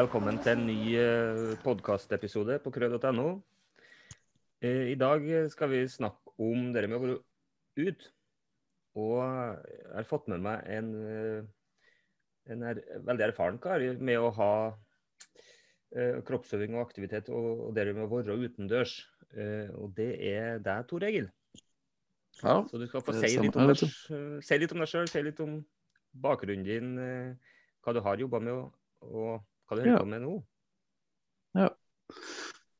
Velkommen til en ny eh, podkastepisode på krød.no. Eh, I dag skal vi snakke om det med å være ute. Og jeg har fått med meg en, eh, en er, veldig erfaren kar med å ha kroppsøving og aktivitet og, og det med å være utendørs. Og det er deg, Tor Egil. Ja, Så du skal få si litt, om deg, si litt om deg sjøl, si litt om bakgrunnen din, hva du har jobba med, og, og hva du holder Ja. på med nå.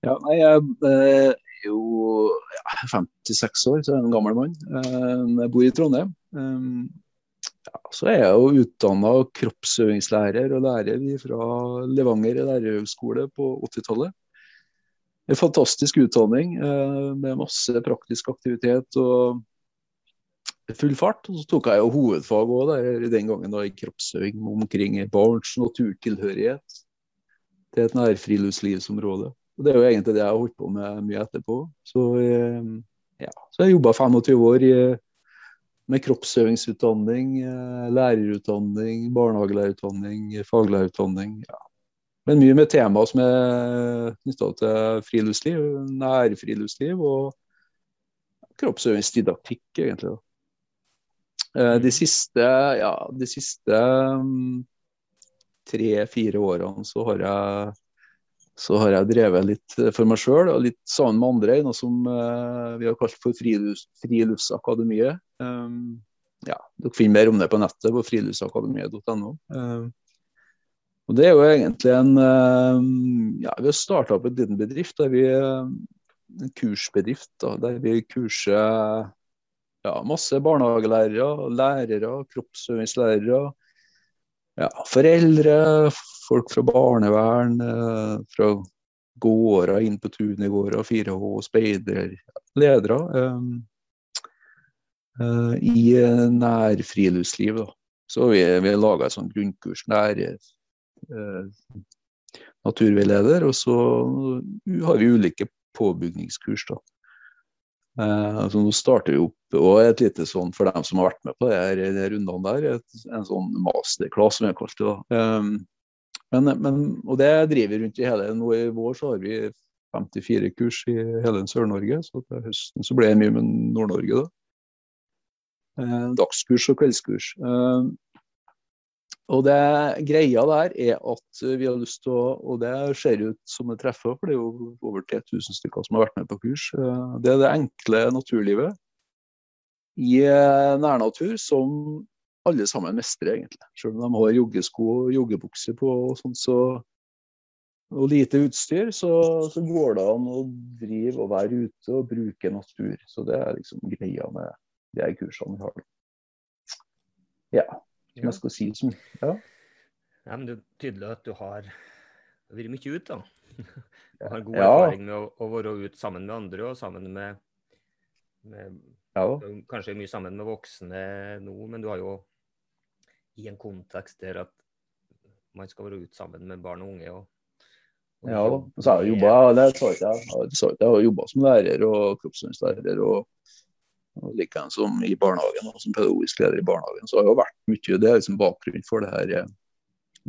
ja nei, jeg eh, er jo ja, 56 år, så jeg er en gammel mann. Eh, Jeg bor i Trondheim. Eh, Ja, så er jeg jo utdanna kroppsøvingslærer og lærer fra Levanger lærerhøgskole på 80-tallet. En fantastisk utdanning eh, med masse praktisk aktivitet og full fart. Og så tok jeg jo hovedfag òg den gangen da, i kroppsøving omkring barns naturtilhørighet til et nærfriluftslivsområde. Og Det er jo egentlig det jeg har holdt på med mye etterpå. Så, eh, ja, så jeg jobba 25 år i, med kroppsøvingsutdanning, eh, lærerutdanning, barnehagelærerutdanning, faglærerutdanning. Ja. Men mye med temaer som er knytta til friluftsliv, nærfriluftsliv og kroppsøvingsdidaktikk, egentlig. da. Eh, De siste, ja, de siste mm, tre-fire årene så har jeg så har jeg drevet litt for meg sjøl og litt sammen med andre i noe som uh, vi har kalt for frilufts, Friluftsakademiet. Um, ja, dere finner mer om det på nettet på friluftsakademiet.no. Um, og Det er jo egentlig en um, ja, Vi har starta opp en liten bedrift der vi um, en kursbedrift da, der vi kurser ja, masse barnehagelærere, lærere, kroppsøvingslærere. Ja, foreldre, folk fra barnevern, eh, fra gårder inn på Tunegårder, 4H, speidere, ledere. eh, eh, I eh, nærfriluftsliv. Da. Så vi, vi laga et sånt grunnkurs, nær eh, naturveileder. Og så har vi ulike påbygningskurs. da. Eh, altså nå starter vi opp og et lite sånn for dem som har vært med på de rundene der, et, en sånn masterclass som vi har kalt det. da. Um, men, men, og det driver vi rundt i hele Nå i vår så har vi 54 kurs i hele Sør-Norge, så til høsten så blir det mye med Nord-Norge. da. Eh, dagskurs og kveldskurs. Og det greia der er at vi har lyst til å Og det ser ut som det treffer, for det er jo over 3000 stykker som har vært med på kurs. Eh, Det er det enkle naturlivet i eh, nærnatur som alle sammen mestrer, egentlig. Selv om de har joggesko og joggebukse på og sånt, så og lite utstyr, så, så går det an å drive og være ute og bruke natur. Så det er liksom greia med de kursene vi har. Ja, som jeg skal si som ja. Ja, men det er tydelig at du har vært mye ute, da. Du har god Ja. erfaring med å, å være ute sammen med andre og sammen med, med ja. Kanskje mye sammen med voksne nå, men du har jo i en kontekst der at man skal være ute sammen med barn og unge. Og, Ja så har jeg med- jobba det sa jeg. Jeg jeg jobba som lærer og kroppsøvingslærer og likeens som i barnehagen og som pedagogisk leder i barnehagen. Så har jeg jo vært mye Det er liksom bakgrunnen for det her eh,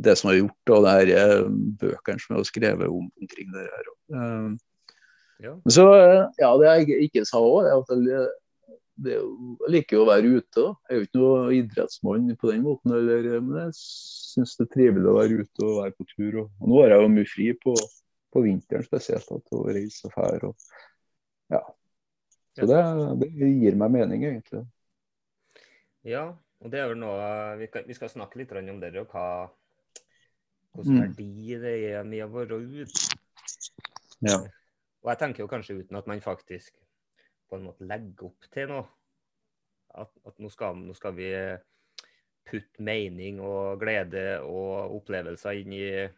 det som er har gjort, og det her eh, bøkene som har skrevet om omkring det her. Eh, Ja. Så, ja, det jeg ikke sa òg, er at jeg, det er jeg liker jo å være ute. da. Jeg er jo ikke noe idrettsmann på den måten, eller, men jeg syns det er trivelig å være ute og være på tur. Og, og nå har jeg jo mye fri på, på vinteren spesielt, til å reise og fære. Og, ja. Så det, det gir meg mening, egentlig. ja, og det er jo noe Vi, kan, vi skal snakke litt om det, og hva hvilken Mm. verdi det er med å være ute. Ja. Og jeg tenker jo kanskje uten at man faktisk på en måte legger opp til noe. At, at nå, skal, nå skal vi putte mening og glede og opplevelser inn i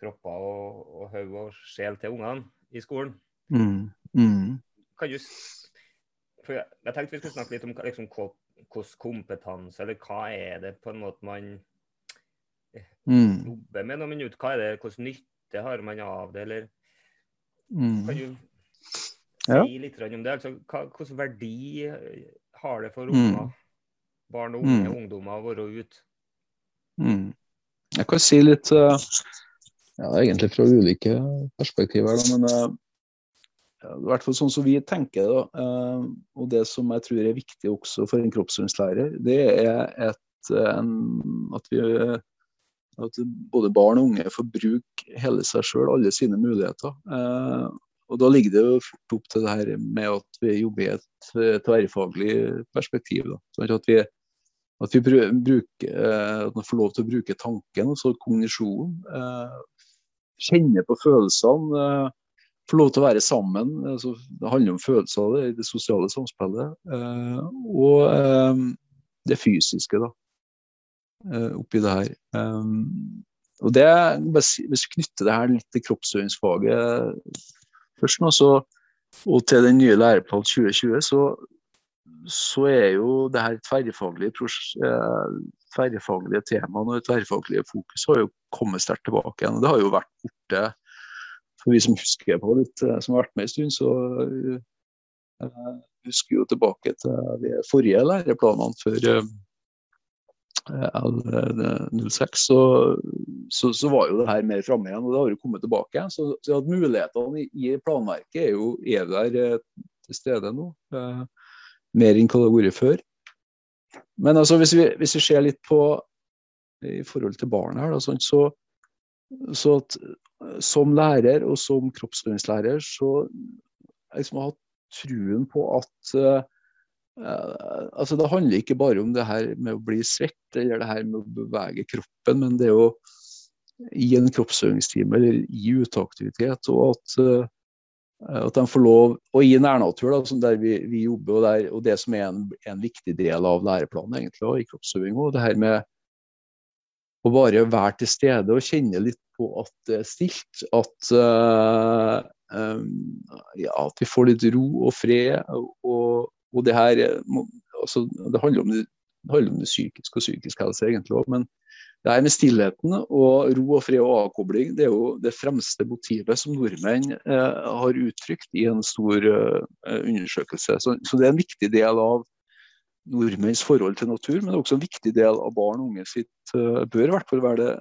kropper og, og hode og sjel til ungene i skolen. Mm. Mm. Kan du, for jeg, jeg tenkte vi skulle snakke litt om liksom, hvordan kompetanse, eller hva er det på en måte man Mm. jobber med noen man er? Hva er det, hvordan nytte har man av det, eller Mm. Kan du Ja. si litt om det? Altså, hva, hvordan verdi har det for Mm. barn og unge Mm. ungdommer å være ute? Mm. Jeg kan si litt eh, ja, egentlig fra ulike perspektiver. Da, men i hvert fall sånn som vi tenker det, uh, og det som jeg tror er viktig også for en kroppsøvingslærer, det er et, en, at, vi, at både barn og unge får bruke hele seg sjøl, alle sine muligheter. Uh, og Da ligger det jo fort opp til det her med at vi jobber i et tverrfaglig perspektiv. Da. Sånn at vi at vi bruker, eh, at man får lov til å bruke tanken, altså kognisjonen. Eh, kjenne på følelsene. Eh, få lov til å være sammen. Altså, det handler om følelser det, i det sosiale samspillet. Og det fysiske, da. Oppi det her. Og det, Hvis vi knytter det her litt til kroppsøvingsfaget først nå, så, og til den nye læreplanen 2020, så så er jo det her tverrfaglige, eh, tverrfaglige temaene og tverrfaglige fokus har jo kommet sterkt tilbake igjen. og Det har jo vært borte for vi som husker på litt, eh, som har vært med en stund. så uh, husker jo tilbake til de forrige læreplanene før L06, så, så, så, var jo det her mer framme igjen. og Det har jo kommet tilbake. Så, så at mulighetene i, i planverket er jo er der til stede nå mer enn hva det har vært før. Men altså, hvis, vi, hvis vi ser litt på i forhold til barnet her, da, sånn, så, så at, som lærer og som kroppsøvingslærer, så jeg liksom har hatt truen på at uh, altså Det handler ikke bare om det her med å bli svett eller det her med å bevege kroppen, men det er jo i en kroppsøvingstime eller i uteaktivitet. Og at uh, Eh, at de får lov, og i nærnatur, da, der vi, vi jobber, og, der, og, det som er en, en, viktig del av læreplanen egentlig, og i kroppsøving òg, det her med å bare være til stede og kjenne litt på at det er stilt. At, uh, um, ja, at vi får litt ro og fred. Og, og det her altså, det, handler om det handler om det psykiske og psykisk helse egentlig òg, men det her med stillheten og ro og fred og avkobling det er jo det fremste motivet som nordmenn uh, har uttrykt i en stor uh, undersøkelse. Så, så, det er en viktig del av nordmenns forhold til natur, men også en viktig del av barn og unge sitt uh, bør i hvert fall være det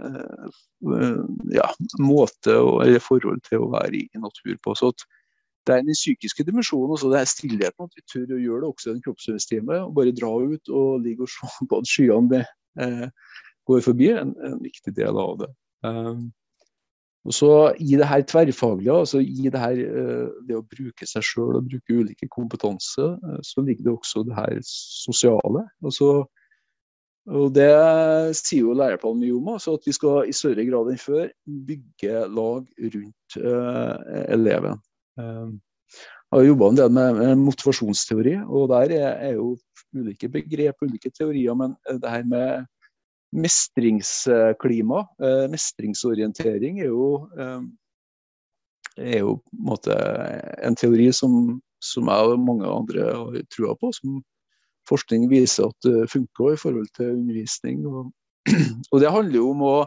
uh, ja, måte og, eller forhold til å være i, i natur på. Så det er den psykiske dimensjonen, også det er stillheten, at vi tør å gjøre det også i en kroppsøvingstime. Bare dra ut og ligge og se på at skyene det, uh, går forbi, en, en viktig del av det. Um, og så I det her tverrfaglige, altså i det her uh, det å bruke seg sjøl og bruke ulike kompetanse, uh, så ligger det også det her sosiale. Altså, og Det sier jo læreplanen mye om, altså at vi skal i større grad enn før bygge lag rundt uh, eleven. Um, jeg har jobba en del med, med, motivasjonsteori, og der er, er jo ulike begrep, ulike teorier. Men det her med mestringsklima, eh, mestringsorientering, er jo, eh, er jo en, måte, en teori som, som jeg og mange andre har trua på. Som forskning viser at det funker i forhold til undervisning. Og, og det handler jo om å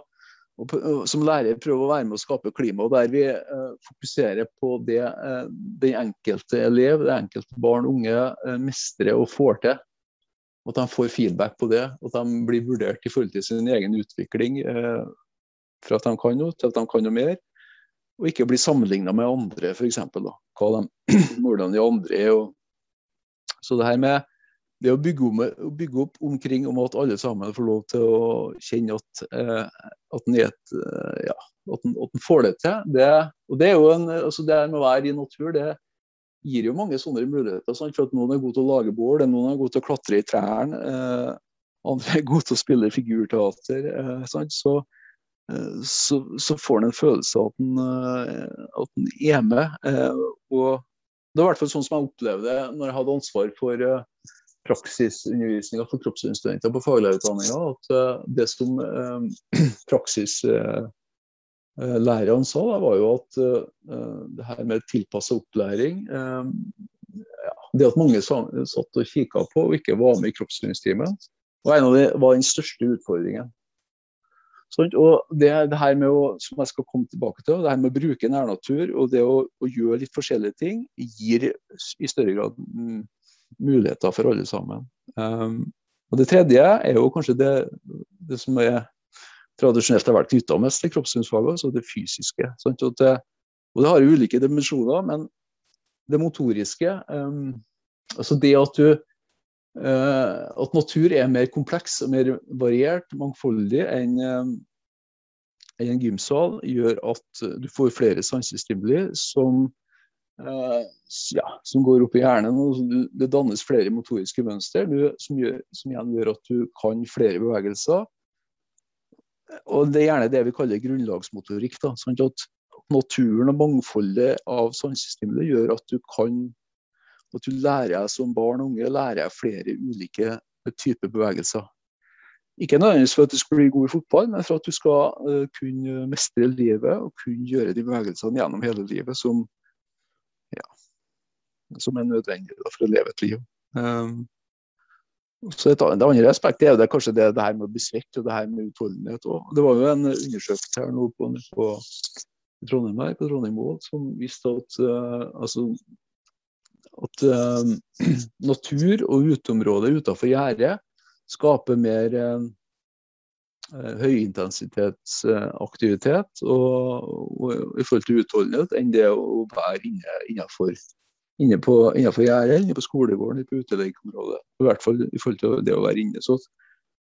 som lærer prøve å være med å skape klima der vi eh, fokuserer på det eh, den enkelte elev, det enkelte barn og unge eh, mestrer og får til. At de får feedback på det, at de blir vurdert i forhold til sin egen utvikling. Eh, fra at de kan noe til at de kan noe mer. Og ikke bli sammenligna med andre, f.eks. Hvordan de andre er. Og... Så det her med det å bygge, om, bygge, opp omkring om at alle sammen får lov til å kjenne at, eh, at, en, et, eh, ja, at, en, at en får det til. Det, og det er jo en, altså det med å være i natur, det, gir jo mange sånne muligheter. Sant? For at Noen er gode til å lage bål, noen er gode til å klatre i trærne. Eh, andre er gode til å spille figurteater. Eh, så, eh, så, så, får en en følelse av at en, eh, er med. Eh, og Det var i hvert fall sånn som jeg opplevde det når jeg hadde ansvar for eh, praksisundervisninga for kroppsstudenter på faglærerutdanninga. At det som praksis Eh, læreren sa, da, var jo at uh, det her med tilpassa opplæring uh, ja, Det at mange satt og kikka på og ikke var med i kroppsøvingstimen, var en av de, var den største utfordringen. Sånn, og det, det, her med å, som jeg skal komme tilbake til, det her med å bruke nærnatur og det å, å gjøre litt forskjellige ting, gir i større grad muligheter for alle sammen. Um, og Det tredje er jo kanskje det, det som er tradisjonelt har vært knytta mest til kroppssynsfaget, altså det fysiske. Sant? Og, det, og det har ulike dimensjoner, men det motoriske um, Altså det at du uh, At natur er mer kompleks og mer variert, mangfoldig enn um, en gymsal, gjør at du får flere sansestimuli som Uh, ja, som går opp i hjernen. og Det dannes flere motoriske mønster som, gjør, som, igjen gjør at du kan flere bevegelser og Det er gjerne det vi kaller grunnlagsmotorikk. da, sånn at Naturen og mangfoldet av sansestimuli gjør at du kan at du lærer som barn og unge lærer flere ulike typer bevegelser. Ikke nødvendigvis for at du skal bli god i fotball, men for at du skal uh, kunne mestre livet og kunne gjøre de bevegelsene gjennom hele livet som, ja, som er nødvendig for å leve et liv. Um, så et, Det andre aspektet er jo det, kanskje det, det, her med å bli svett og det her med utholdenhet òg. Det var jo en undersøkelse her nå på, på Trondheim her, på Trondheim Mål som viste at, uh, altså, at uh, natur og uteområder utenfor gjerdet skaper mer uh, høyintensitetsaktivitet og, og, i forhold til utholdenhet enn det å være inne, innenfor inne på, innenfor gjerdet, inne på skolegården, på utelegeområdet. I hvert fall i forhold til det å være inne. Så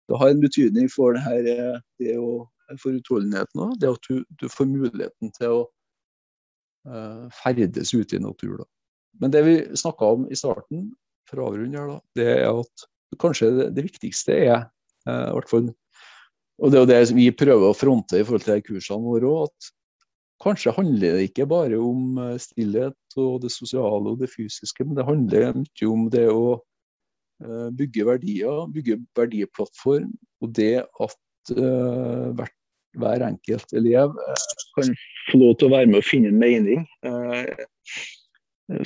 det har en betydning for det her, eh, det å, for utholdenheten òg. Det at du, du, får muligheten til å uh, ferdes ute i natur. Da. Men det vi snakka om i starten, for å avrunde her, da, det er at kanskje det, det viktigste er uh, hvert fall, og det er jo det vi prøver å fronte i forhold til kursene våre òg, at Kanskje handler det ikke bare om eh, stillhet og det sosiale og det fysiske, men det handler mye om det å eh, bygge verdier, bygge verdiplattform. Og det at uh, hvert, hver enkelt elev kan få lov til å være med og finne en mening. Uh,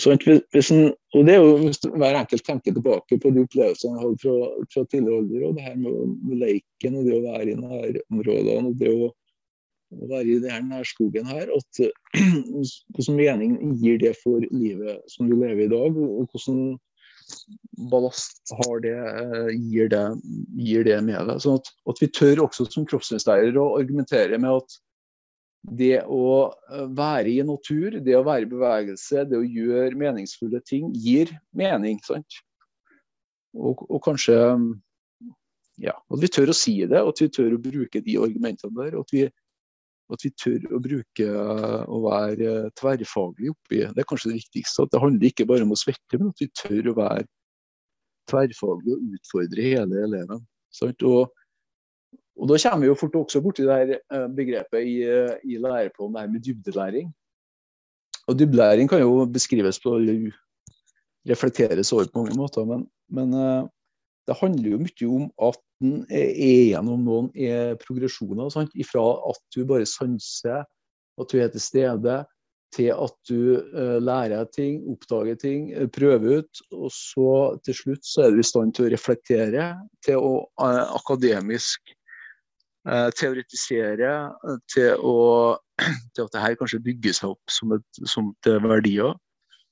sånn, hvis en, og det er jo hvis hver enkelt tenker tilbake på de opplevelsene han hadde fra, fra tidligere alder, og det her med, med leiken og det å være i nærområdene. og det å være i denne skogen her, at hvordan mening gir det for livet som du lever i dag? og hvordan ballast har det, eh, gir det, gir det med deg? Sånn at, at, vi tør også som kroppssynslærer å argumentere med at det å eh, være i natur, det å være i bevegelse, det å gjøre meningsfulle ting, gir mening. sant? Og, og kanskje ja, at vi tør å si det, at vi tør å bruke de argumentene der. at vi at vi tør å bruke å være tverrfaglig oppi. Det er kanskje det viktigste. at Det handler ikke bare om å svette, men at vi tør å være tverrfaglig og utfordre hele eleven. Og, og, Da kommer vi jo fort også borti det eh, begrepet i, i læreplanen her med dybdelæring. Og Dybdelæring kan jo beskrives på reflekteres over på mange måter, men, men eh, det handler jo mye om at en er gjennom noen progresjoner. Sant? Ifra at du bare sanser, at du er til stede, til at du uh, lærer ting, oppdager ting, uh, prøver ut. Og så til slutt så er du i stand til å reflektere, til å uh, akademisk teoretisere, til, å, til at det her kanskje bygger seg opp som, et, som verdier.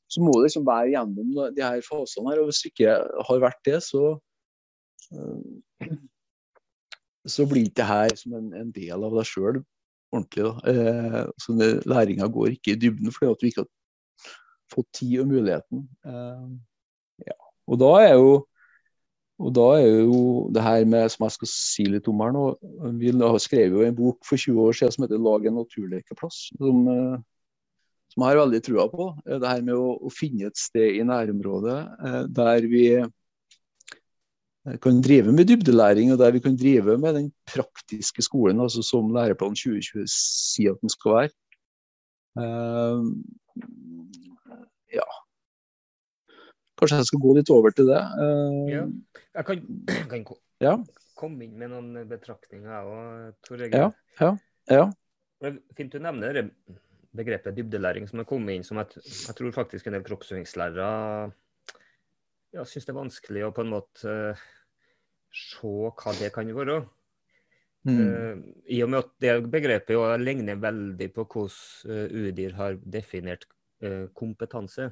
Så må du liksom være gjennom de her fasene her. Og hvis du ikke har vært det, så så blir ikke det her som en, en, del av deg sjøl ordentlig. Eh, så Læringa går ikke i dybden fordi at du ikke har fått tid og muligheten. Eh, ja. Og da er jo og da er jo det her med, som jeg skal si litt om her nå Vi skrev jo en bok for 20 år siden som heter 'Lag en naturlekeplass'. Som, eh, som jeg har veldig trua på. Det her med å, å finne et sted i nærområdet eh, der vi kan drive med dybdelæring, og der vi kan drive med den praktiske skolen, altså som Læreplan 2020 sier at den skal være. Uh, ja. Kanskje jeg skal gå litt over til det. Uh, ja. Jeg kan, kan ja. komme inn med noen betraktninger òg, Tor Egil. Ja, ja, ja. Fint du nevner det begrepet dybdelæring som har kommet inn, som jeg, jeg tror faktisk en del kroppsøvingslærere ja, syns det er vanskelig å på en måte uh, se hva det kan være. Mm. Uh, I og med at det begrepet jo ligner veldig på hvordan uh, UDIR har definert uh, kompetanse,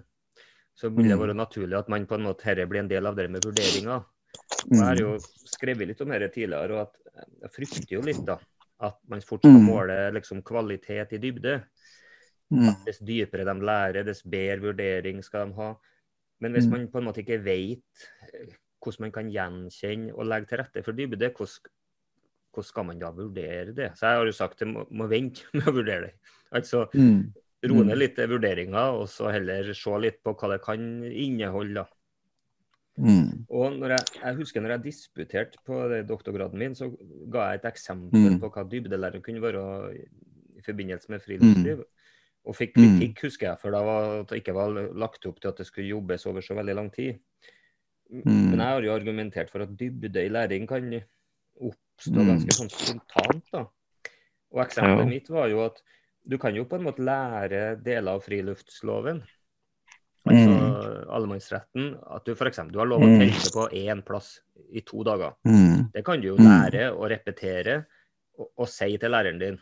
så vil det mm. være naturlig at man på en måte herre blir en del av det med vurderinger. Jeg har jo skrevet litt om dette tidligere, og at jeg frykter jo litt da, At man fort skal Mm. måle liksom, kvalitet i dybde. Mm. Dess dypere de lærer, dess bedre vurdering skal de ha. Men hvis Mm. man på en måte ikke vet eh, hvordan man kan gjenkjenne og legge til rette for dybde, hvordan, hvordan skal man da vurdere det? Så jeg har jo sagt at man må, må vente med å vurdere det. Altså Mm. roe Mm. ned litt vurderinger, og så heller se litt på hva det kan inneholde. Mm. Og jeg, jeg husker når jeg disputerte på doktorgraden min, så ga jeg et eksempel Mm. på hva dybdelære kunne være i, forbindelse med friluftsliv. Og fikk Mm. kritikk, husker jeg, for det var at det ikke var lagt opp til at det skulle jobbes over så veldig lang tid. Mm. Men jeg har jo argumentert for at dybde i læring kan oppstå Mm. ganske sånn spontant. da. Og eksempelet Ja. mitt var jo at du kan jo på en måte lære deler av friluftsloven. Altså allemannsretten. At du f.eks. du har lov å Mm. telte på én plass i to dager. Mm. Det kan du jo Mm. lære og repetere og, og si til læreren din.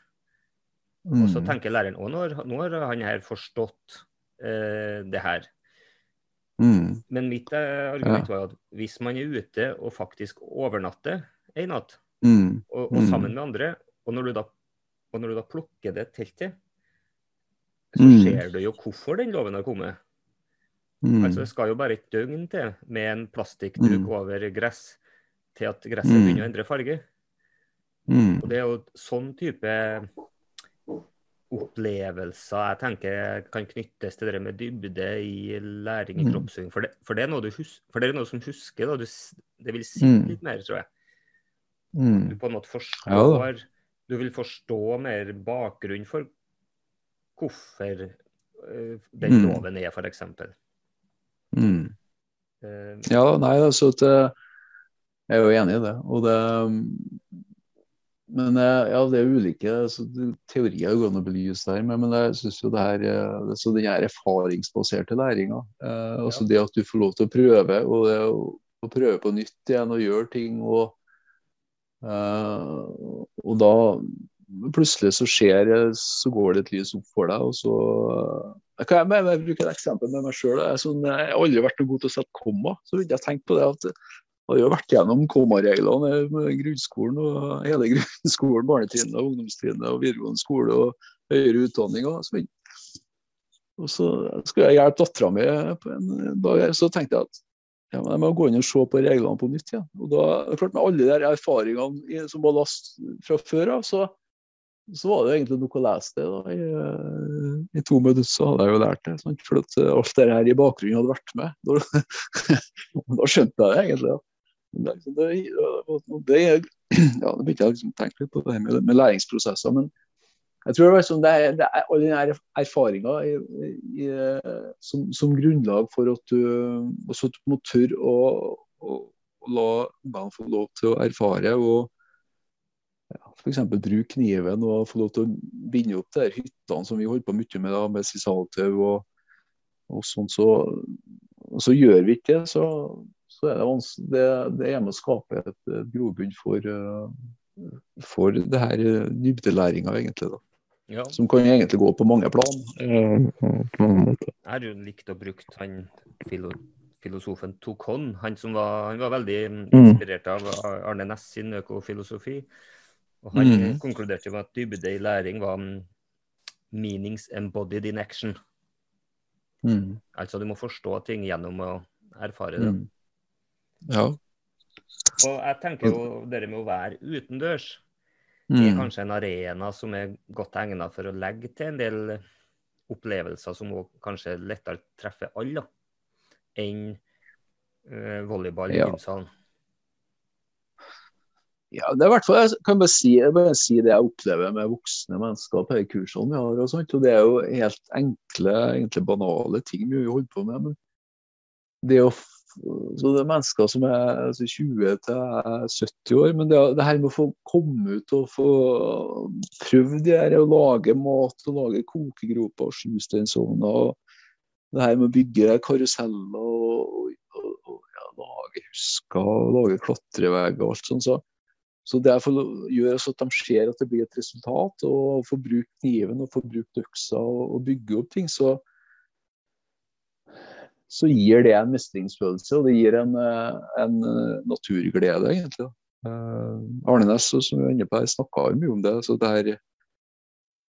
Og så Mm. tenker læreren òg nå har, han her forstått eh, det her. Mm. Men mitt argument argument var at hvis man er ute og faktisk overnatter en natt, Mm. og, og Mm. sammen med andre, og når du da, og når du da plukker det teltet, så Mm. ser du jo hvorfor den loven har kommet. Mm. Altså Det skal jo bare et døgn til med en plastikkduk Mm. over gress til at gresset Mm. begynner å endre farge. Mm. Og det er jo sånn type opplevelser jeg tenker kan knyttes til det med dybde i læring i Mm. kroppsøving. For det, for det er noe hus, det er noe som husker. Da. Du, det vil si Mm. litt mer, tror jeg. Du Mm. på en måte Ja Du vil forstå mer bakgrunn for hvorfor uh, den Mm. loven er, f.eks. Mm. Uh, Ja, nei, altså at eh, Jeg er jo enig i det. Og det men eh, ja, det er ulike teorier går an å belyse der. Men, men jeg syns jo det her eh, så den her erfaringsbaserte læringa, eh, altså det at du får lov til å prøve, og det å, prøve på nytt igjen og gjøre ting og eh, Og da plutselig så skjer så går det et lys opp for deg, og så jeg kan jeg, jeg, bruker et eksempel med meg sjøl. Sånn, jeg har aldri vært noe god til å sette komma. Så begynte jeg å tenke på det at har jo vært gjennom komareglene med grunnskolen og hele grunnskolen, barnetrinnet, ungdomstrinnet og videregående skole og høyere utdanning. Og så, og så skulle jeg hjelpe dattera mi på en dag, så tenkte jeg at ja, jeg må gå inn og se på reglene på nytt igjen. Og da, klart Med alle de erfaringene som var last fra før av, så, så var det egentlig nok å lese det. da. I, eh, i to minutter så hadde jeg jo lært det. Sant? For at eh, alt det her i bakgrunnen hadde vært med. Da, da skjønte jeg det egentlig. da. Det, liksom- det, det, ja, det begynte jeg liksom tenke litt på det med, med læringsprosesser. Men jeg tror det, liksom, det, er, det er all den erfaringa i, som, som grunnlag for at du, også må tørre å, å, å la ungene få lov til å erfare. og ja, F.eks. bruke kniven og få lov til å binde opp de hyttene som vi holder på mye med, da, med sisaltau og, og sånt. Så, og så gjør vi ikke det, så, så er det. Det, det er med å skape et, et grobunn for, eh, for det her eh, dybdelæringa, egentlig. da. ja. Som kan egentlig gå på mange plan. eh, på mange måter. Jeg har jo likt å bruke han filo, filosofen Tokon. Han som var, han var veldig mm, Mm. inspirert av Arne Næss sin økofilosofi. Og han Mm. konkluderte med at dybde i læring var mm, 'meanings embodied in action'. Mm. Altså du må forstå ting gjennom å erfare det. Mm. Ja. Og jeg tenker jo det med å være utendørs er Mm. kanskje en arena som er godt egnet for å legge til en del opplevelser som kanskje lettere treffer alle, enn uh, volleyball i Ja. gymsalen. Ja, det er hvert fall, Jeg kan bare si, jeg bare si det jeg opplever med voksne mennesker på de kursene vi har. og sånt, og Det er jo helt enkle, egentlig banale ting vi holder på med. men det å så det er mennesker som er altså 20 til 70 år. Men det, det her med å få komme ut og få prøvd det her, å lage mat og lage kokegroper og sjusteinsovner. og Det her med å bygge karuseller og, og, og ja, lage husker og lage klatreveier og alt sånt. Så, så det gjør også at de ser at det blir et resultat, og får bruke kniven og får brukt øksa og, og bygge opp ting. så så gir det en mestringsfølelse, og det gir en, eh, en eh, naturglede, egentlig. Uh, Næss, som vi på her, snakka mye om det. så det her,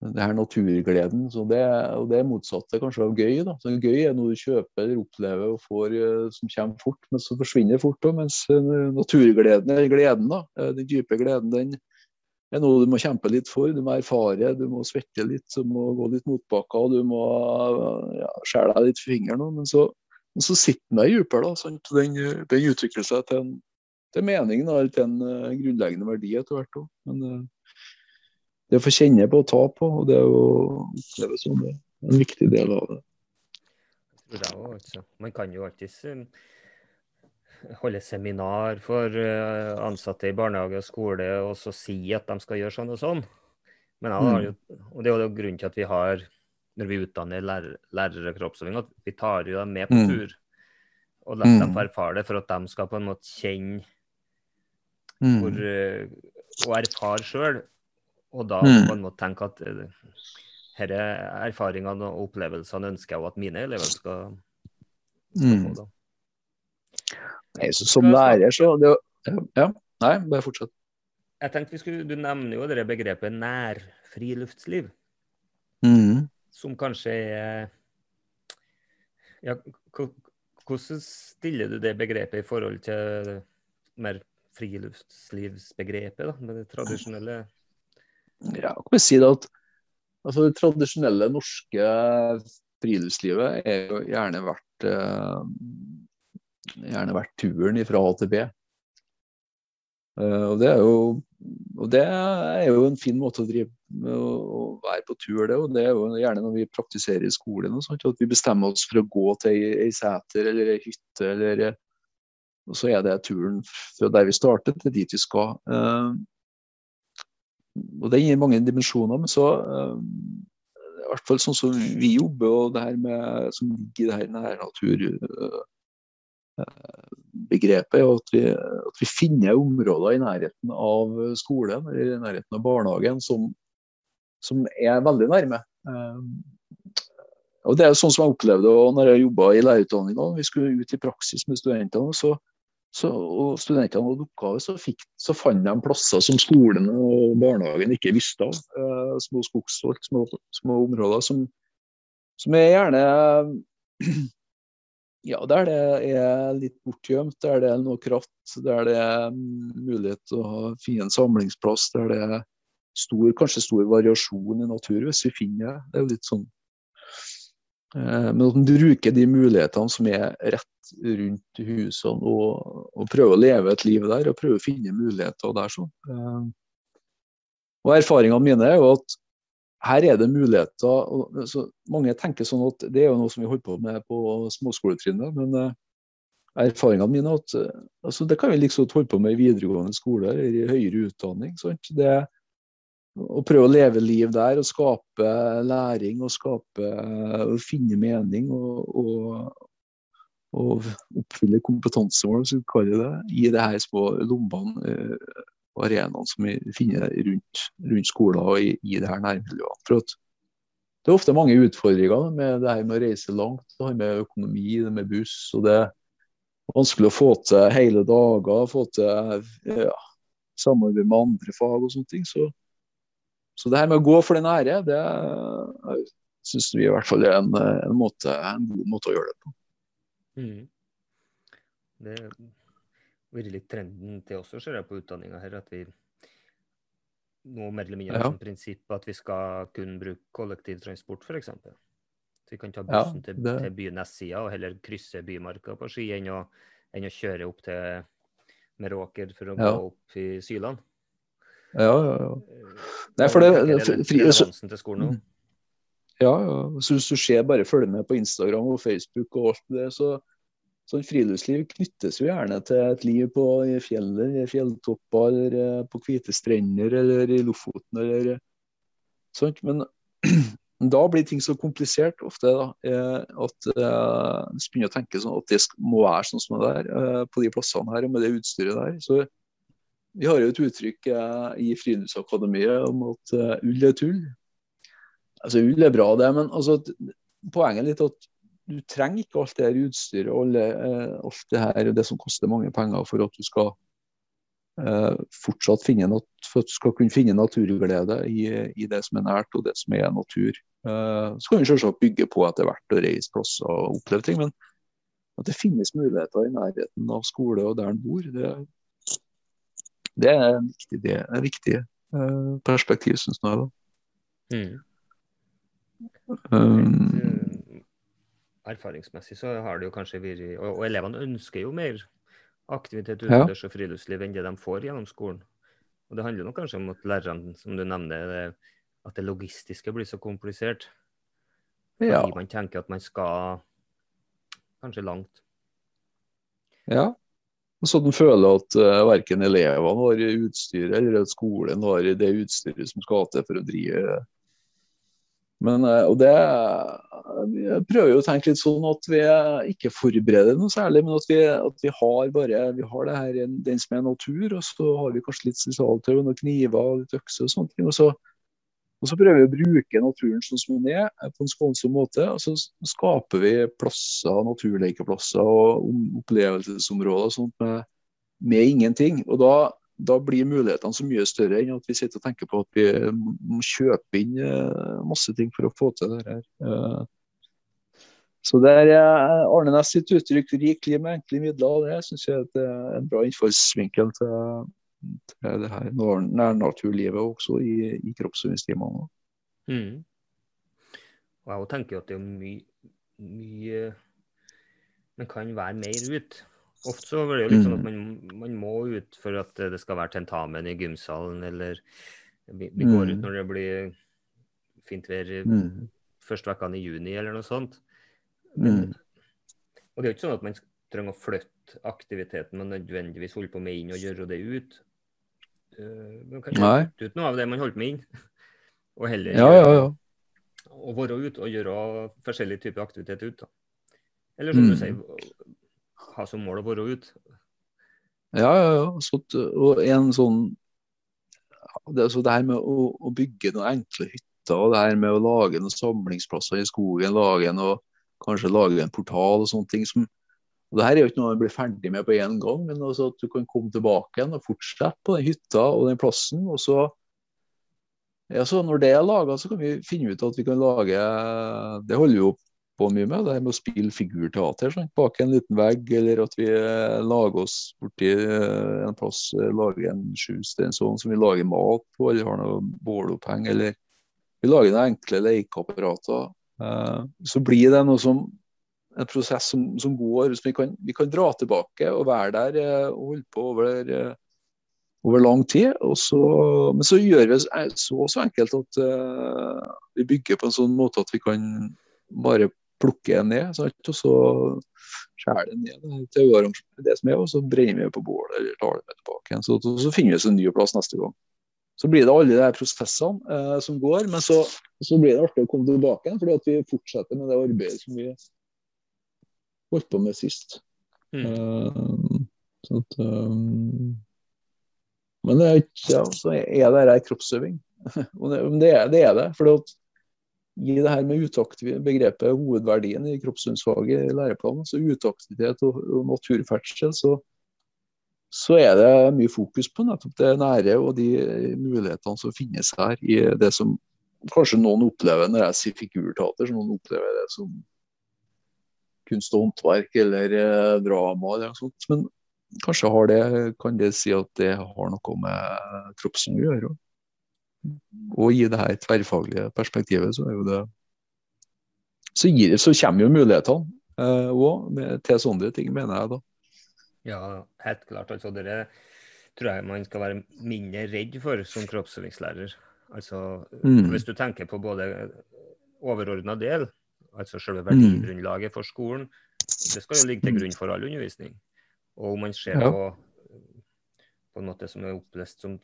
det her naturgleden. Så det, og det motsatte kanskje av gøy. da. Så Gøy er noe du kjøper eller opplever og får som kommer fort, men så forsvinner fort. Da, mens naturgleden, er gleden, da, den dype gleden, den er noe du må kjempe litt for. Du må erfare, du må svette litt, du må gå litt motbakker, du må ja, skjære deg litt i fingeren. Men så men så sitter den der dypere. da, Den, den, utvikler seg til en til mening, da, til en uh, grunnleggende verdi etter hvert. Også. Men uh, det å få kjenne på og ta på, og det å oppleve sånn, det er en viktig del av det. det også, altså. Man kan jo alltids uh, holde seminar for ansatte i barnehage og skole og så si at de skal gjøre sånn og sånn. Men jeg har mm. jo, og det er jo grunnen til at vi har når vi utdanner lærer, lærere kroppsøving, at vi tar jo dem med på mm. tur. Og lar dem mm. få erfare det, for at de skal på en måte kjenne mm. hvor, eh, og erfare sjøl. Og da på en måte tenke at disse eh, erfaringene og opplevelsene ønsker jeg at mine elever skal, skal få. da. Nei, som lærer, så det, Ja, nei, bare fortsett. Jeg tenkte vi skulle, Du nevner jo det begrepet nærfriluftsliv. Mm som kanskje er ja, Hvordan stiller du det begrepet i forhold til mer friluftslivsbegrepet, da, med det tradisjonelle? Ja, kan vi si det at altså, det tradisjonelle norske friluftslivet er jo gjerne vært eh, gjerne vært turen fra A til B. Eh, og det jo og det er jo en fin måte å drive med å være på tur, det. Og det er jo gjerne når vi praktiserer i skolen, og sånt, at vi bestemmer oss for å gå til ei, seter eller ei hytte. eller og så er det turen fra der vi startet, til dit vi skal. Uh, og Det gir mange dimensjoner. Men så, uh, i hvert fall sånn som vi jobber, og det her med, som ligger i det her nærnatur begrepet er at vi, at vi, finner områder i nærheten av skolen eller i nærheten av barnehagen som, som er veldig nærme. Eh, og Det er sånn som jeg opplevde og når jeg jobba i lærerutdanninga. Vi skulle ut i praksis med studentene. Så, så, og studentene hadde oppgave, så, fikk, så fant de plasser som skolen og barnehagen ikke visste av. Eh, små skogsholt, små, små områder som, som er gjerne ja, der det er litt bortgjemt, der det er noe kratt, der det er mulighet til å finne en samlingsplass, der det er stor, kanskje stor variasjon i natur, hvis vi finner det. Det er litt sånn eh, Men at man bruker de mulighetene som er rett rundt husene, og, og prøver å leve et liv der, og prøver å finne muligheter der. sånn. Eh, og Erfaringene mine er jo at her er det muligheter. Så mange tenker sånn at det er jo noe som vi holder på med på småskoletrinnet. Men uh, erfaringene mine er at uh, altså, det kan vi liksom holde på med i videregående skole eller i høyere utdanning. Sant? Det Å prøve å leve liv der og skape læring og skape og finne mening og, og, og oppfylle kompetansemål, som vi kaller det, i det her små lommene. Og arenaene som vi finner rundt, rundt skoler og i, i det her nærmiljøet. For at det er ofte mange utfordringer med det her med å reise langt. Det har med økonomi, det med buss. og det er vanskelig å få til hele dager, få til ja, samarbeid med andre fag og sånne ting. Så, så, det her med å gå for den ære, det syns vi i hvert fall er en, en, måte, en, god måte å gjøre det på. Mm. Det vært litt trenden til også, ser jeg på utdanninga her, at vi nå mer eller mindre ja. som prinsipp at vi skal kun bruke kollektivtransport, f.eks. Så vi kan ta bussen ja, det... til, til byen Nessia og heller krysse Bymarka på ski enn å, enn å kjøre opp til Meråker for å ja. gå opp i Syland. Ja, ja, ja. Eh, Nei, for det, det fri, så, ja, ja. Så hvis du ser, bare følger med på Instagram og Facebook og alt det, så Sånn Friluftsliv knyttes jo gjerne til et liv på fjellet, fjelltopper, eller eh, på hvite strender eller i Lofoten. eller eh, sånt. Men da blir ting så komplisert ofte da, eh, at vi begynner å tenke sånn at det må være sånn som det er på de plassene her med det utstyret der. Så vi har jo et uttrykk i Friluftsakademiet om at ull er tull. Altså Ull er bra, det, men altså, poenget er litt at du trenger ikke alt det her utstyret og alle, eh, alt det her det som koster mange penger for at du skal eh, fortsatt finne nat skal kunne finne naturglede i, i, det som er nært og det som er natur. Eh, så kan vi selvsagt bygge på etter hvert og reise plasser og oppleve ting, men at det finnes muligheter i nærheten av skole og der en bor, det, det er en viktig, det er en viktig uh, perspektiv, syns jeg. Mm. Um, erfaringsmessig så har det jo kanskje vært Og, og elevene ønsker jo mer aktivitet utendørs og friluftsliv enn det de får gjennom skolen. Og Det handler nok kanskje om at lærerne, som du nevner, det, at det logistiske blir så komplisert. Fordi ja. man tenker at man skal kanskje langt. Ja. Så den føler at uh, eh, verken elevene har utstyr, eller at skolen har det utstyret som skal til for å drive men, uh, og det Jeg prøver jo å tenke litt sånn at vi ikke forbereder noe særlig, men at vi, at vi har bare vi har det her, den som er natur, og så har vi kanskje litt spesialtøy, noen kniver og litt økser og sånne ting. og så og så prøver vi å bruke naturen sånn som den er, på en skånsom måte. Og så skaper vi plasser, naturlekeplasser og opplevelsesområder og sånt med, med ingenting. Og da, da, blir mulighetene så mye større enn at vi sitter og tenker på at vi må kjøpe inn eh, masse ting for å få til det her. Eh, så det er eh, Arne Næss sitt uttrykk 'rikelig med enkle midler'. Det syns jeg er en bra innfallsvinkel til til det her nærnaturlivet også i, i kroppsøvingstimene. Mm. Og jeg tenker at det er mye, mye Man kan være mer ut. Ofte så er det jo litt sånn at mm. man, man, må ut for at det skal være tentamen i gymsalen, eller vi, vi går ut mm. når det blir fint vær mm. første vekkene i juni, eller noe sånt. Men, og det er jo ikke sånn at man trenger å flytte aktiviteten man nødvendigvis holder på med inn og gjøre det ut. Eh, man kan flytte ut noe av det man holdt med inn, og heller ja, ja, ja. og være ute og gjøre forskjellige typer aktivitet ut. Da. Eller som mm. du sier, ha som mål å være ute. Ja, ja, ja. Så, og en sånn det, så det her med å, å, bygge noen enkle hytter, og det her med å lage noen samlingsplasser i skogen, lage noe, kanskje lage en portal og sånne ting som og det her er jo ikke noe man blir ferdig med på én gang, men altså at du kan komme tilbake igjen og fortsette på den hytta og den plassen. og så ja, så Når det er laga, så kan vi finne ut at vi kan lage Det holder jo på mye med, det her med å spille figurteater sånn, bak en liten vegg, eller at vi eh, lager oss borti eh, en plass, eh, lager en sjusteinsovn som vi lager mat på, eller har noe båloppheng, eller vi lager noen enkle lekeapparater. Så blir det noe som en prosess som, som går. som vi kan, vi kan, dra tilbake og være der og holde på over, over lang tid. Så, men så gjør vi det så, så enkelt at vi bygger på en sånn måte at vi kan bare plukke en ned. Sant? Og så skjærer den ned til det som er, og så brenner vi på bålet eller tar det med tilbake igjen. Så, så, finner vi oss en ny plass neste gang. Så blir det alle de her prosessene eh, som går, men så, så, blir det artig å komme tilbake igjen, fordi at vi fortsetter med det arbeidet som vi holdt på med sist. Mm. Uh, så at, um, men det er ja, så er det her kroppsøving. det, det, er, det er det. For gi det her med begrepet hovedverdien i kroppssynsfaget i læreplanen, så utaktivitet og, og naturferdsel, så, så er det mye fokus på nettopp det nære og de mulighetene som finnes her i det som kanskje noen opplever når jeg sier figurteater, så noen opplever det som kunst og håndverk eller eh, drama eller noe sånt. Men kanskje det, kan det si at det har noe med kroppen å gjøre. Og i det her tverrfaglige perspektivet så er jo det Så, gir, så kommer jo mulighetene òg eh, til sånne ting, mener jeg da. Ja, helt klart. altså det tror jeg man skal være mindre redd for som kroppsøvingslærer. Altså, mm. Hvis du tenker på både overordna del, altså selve mm. verdigrunnlaget for skolen, det skal jo ligge til grunn for all undervisning. Og om man ser ja. på, på noe som er opplest som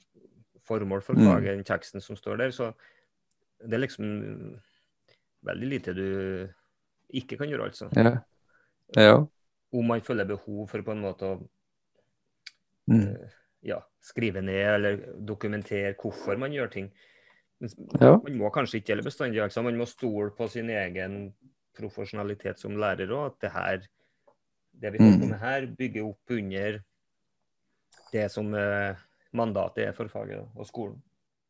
formål for mm. faget, enn teksten som står der, så det er liksom veldig lite du ikke kan gjøre, altså. Ja. ja. Om man føler behov for på en måte å mm. uh, ja, skrive ned eller dokumentere hvorfor man gjør ting. Ja. Man må kanskje ikke gjelde bestandig. Altså. Man må stole på sin egen profesjonalitet som lærer òg. At det her, det vi holder på mm. med her, bygger opp under det som eh, mandatet er for faget og skolen.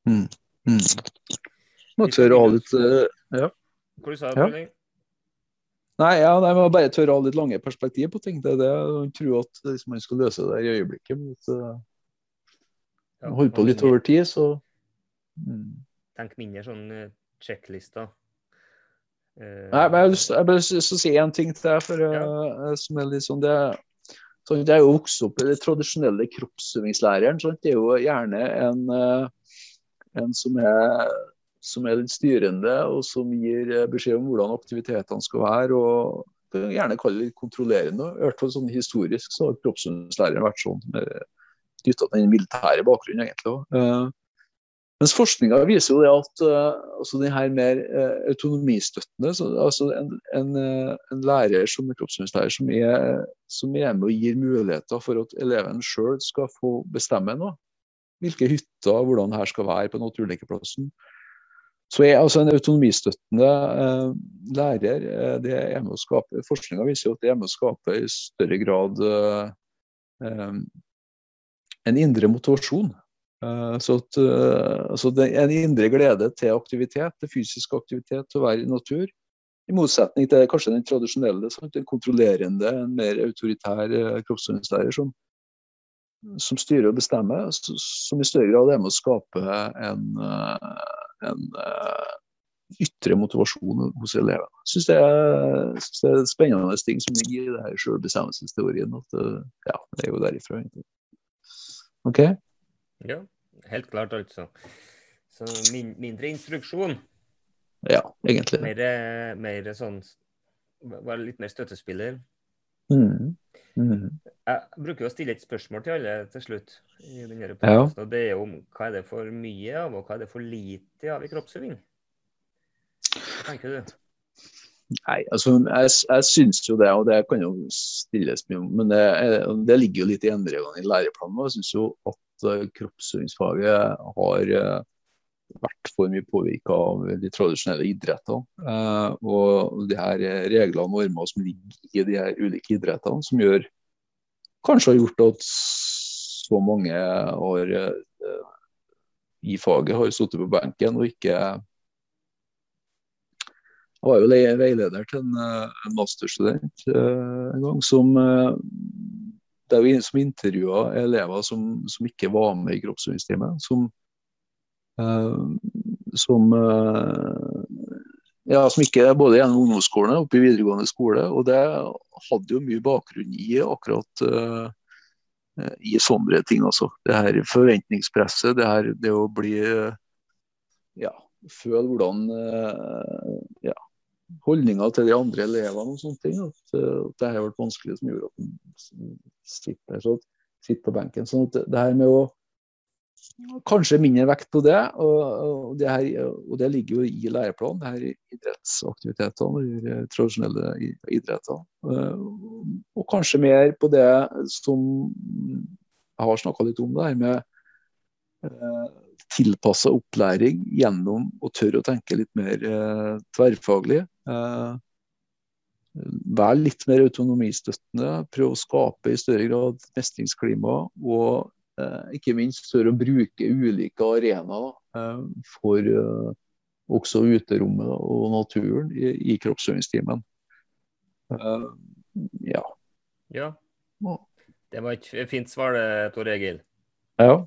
Mm. Mm. Må tørre å ha litt eh, ja. Hva du sa Ja. Nei, ja, nei, men bare tørre å ha litt lange perspektiv på ting. Det er det jeg tror at liksom, man skal løse det i øyeblikket. Men eh, Ja, holde på litt over tid, så mm. Tenk mindre sånn sjekklister. checklister. Uh, Nei, men jeg har lyst, bare lyst til å si én ting til deg, for, ja. som er litt sånn det, sånn, jeg er jo vokst opp i den tradisjonelle kroppsøvingslæreren. Sant? Det er jo gjerne en, eh, en som, er, som er litt styrende, og som gir eh, beskjed om hvordan aktivitetene skal være. og gjerne kalle det kontrollerende. I hvert fall sånn Historisk så har kroppsøvingslæreren vært sånn knytta til den militære bakgrunnen, egentlig. Eh, mens forskninga viser jo det at uh, altså den her mer uh, autonomistøttende, så, altså en, en, uh, en lærer som er kroppsøvingslærer som som er med og gir muligheter for at eleven sjøl skal få bestemme noe. Hvilke hytter, hvordan det her skal være på naturlekeplassen. Så er altså en autonomistøttende uh, lærer uh, det er med å skape, Forskninga viser at det er med å skape i større grad um, en indre motivasjon. Uh, så at, uh, altså det er En indre glede til aktivitet, til fysisk aktivitet, til å være i natur. I motsetning til kanskje den tradisjonelle, sant? den kontrollerende, en mer autoritær uh, kroppsøvingslærer som, som styrer og bestemmer, som i større grad er med å skape en, en ytre motivasjon hos elevene. Jeg syns det, det er spennende ting som ligger i det her selvbestemmelsesteorien. At, ja, det er jo derifra, egentlig. OK? Ja, helt klart, altså. Så min, mindre instruksjon. Ja, egentlig. Mer, mer sånn Være litt mer støttespiller. Mm. Mm. Jeg bruker jo å stille et spørsmål til alle til slutt. i denne Ja. og Det er om hva er det for mye av, og hva er det for lite av i kroppsøving? Hva tenker du? Nei, altså, jeg, jeg syns jo det, og det kan jo stilles mye om, men det, det ligger jo litt i endringene i læreplanen. og Jeg syns jo at eh, kroppsøvingsfaget har eh, vært for mye påvirka av de tradisjonelle idrettene. Eh, og de her reglene og normer som ligger i de her ulike idrettene, som gjør kanskje har gjort at så mange har i faget har sittet på benken og ikke jeg var jo veileder til en, eh, en masterstudent eh, en gang som eh, det er jo som intervjua elever som, som ikke var med i kroppsøvingstimen. Som, som ja, som ikke er både gjennom ungdomsskolen og oppe i videregående skole. Og det hadde jo mye bakgrunn i akkurat uh, i sånne ting. Altså. Det her forventningspresset, det her det å bli uh, ja, føle hvordan uh, ja, holdninga til de andre elevene og sånne ting. At, eh, at det har vært vanskelig, som gjorde at han sitter, sitter på benken. sånn at det, her med å Kanskje mindre vekt på det, og, og, det, her, og det ligger jo i læreplanen. det her idrettsaktivitetene, de tradisjonelle idrettene. Eh, Og kanskje mer på det som jeg har snakka litt om, det her med eh, tilpassa opplæring gjennom å tørre å tenke litt mer tverrfaglig. Eh, være litt mer autonomistøttende, prøve å skape i større grad mestringsklima. Og eh, ikke minst tør å bruke ulike arenaer eh, for også uterommet og naturen i, i kroppsøvingstimen. Eh, ja. Ja. Ja. Det var et fint svar, Tor Egil. ja.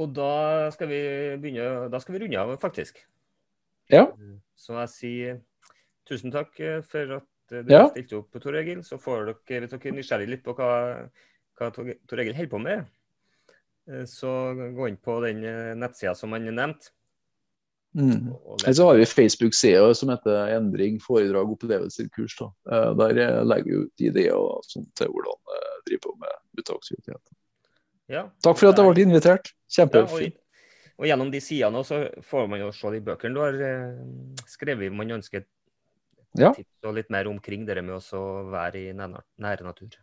Og da skal vi begynne Da skal vi runde av, faktisk. Ja. Så jeg sier tusen takk eh, for at eh, du Ja. stilte opp, Tor Egil. Så får dere, hvis dere er nysgjerrig litt på hva, hva Tor Egil holder på med, eh, så gå inn på den eh, nettsida som han nevnte. Mm. Eller så har vi Facebook-sida som heter 'Endring foredrag opplevelser kurs'. Da. Eh, Der eh, legger vi ut ideer og sånt til hvordan eh, driver på med uteaktivitet. Ja. Takk for at jeg ble invitert. Ja, og, gjennom de sidene også får man jo se de bøkene du har eh, skrevet. Man ønsker Ja. tips og litt mer omkring det med å være i nær, nære natur.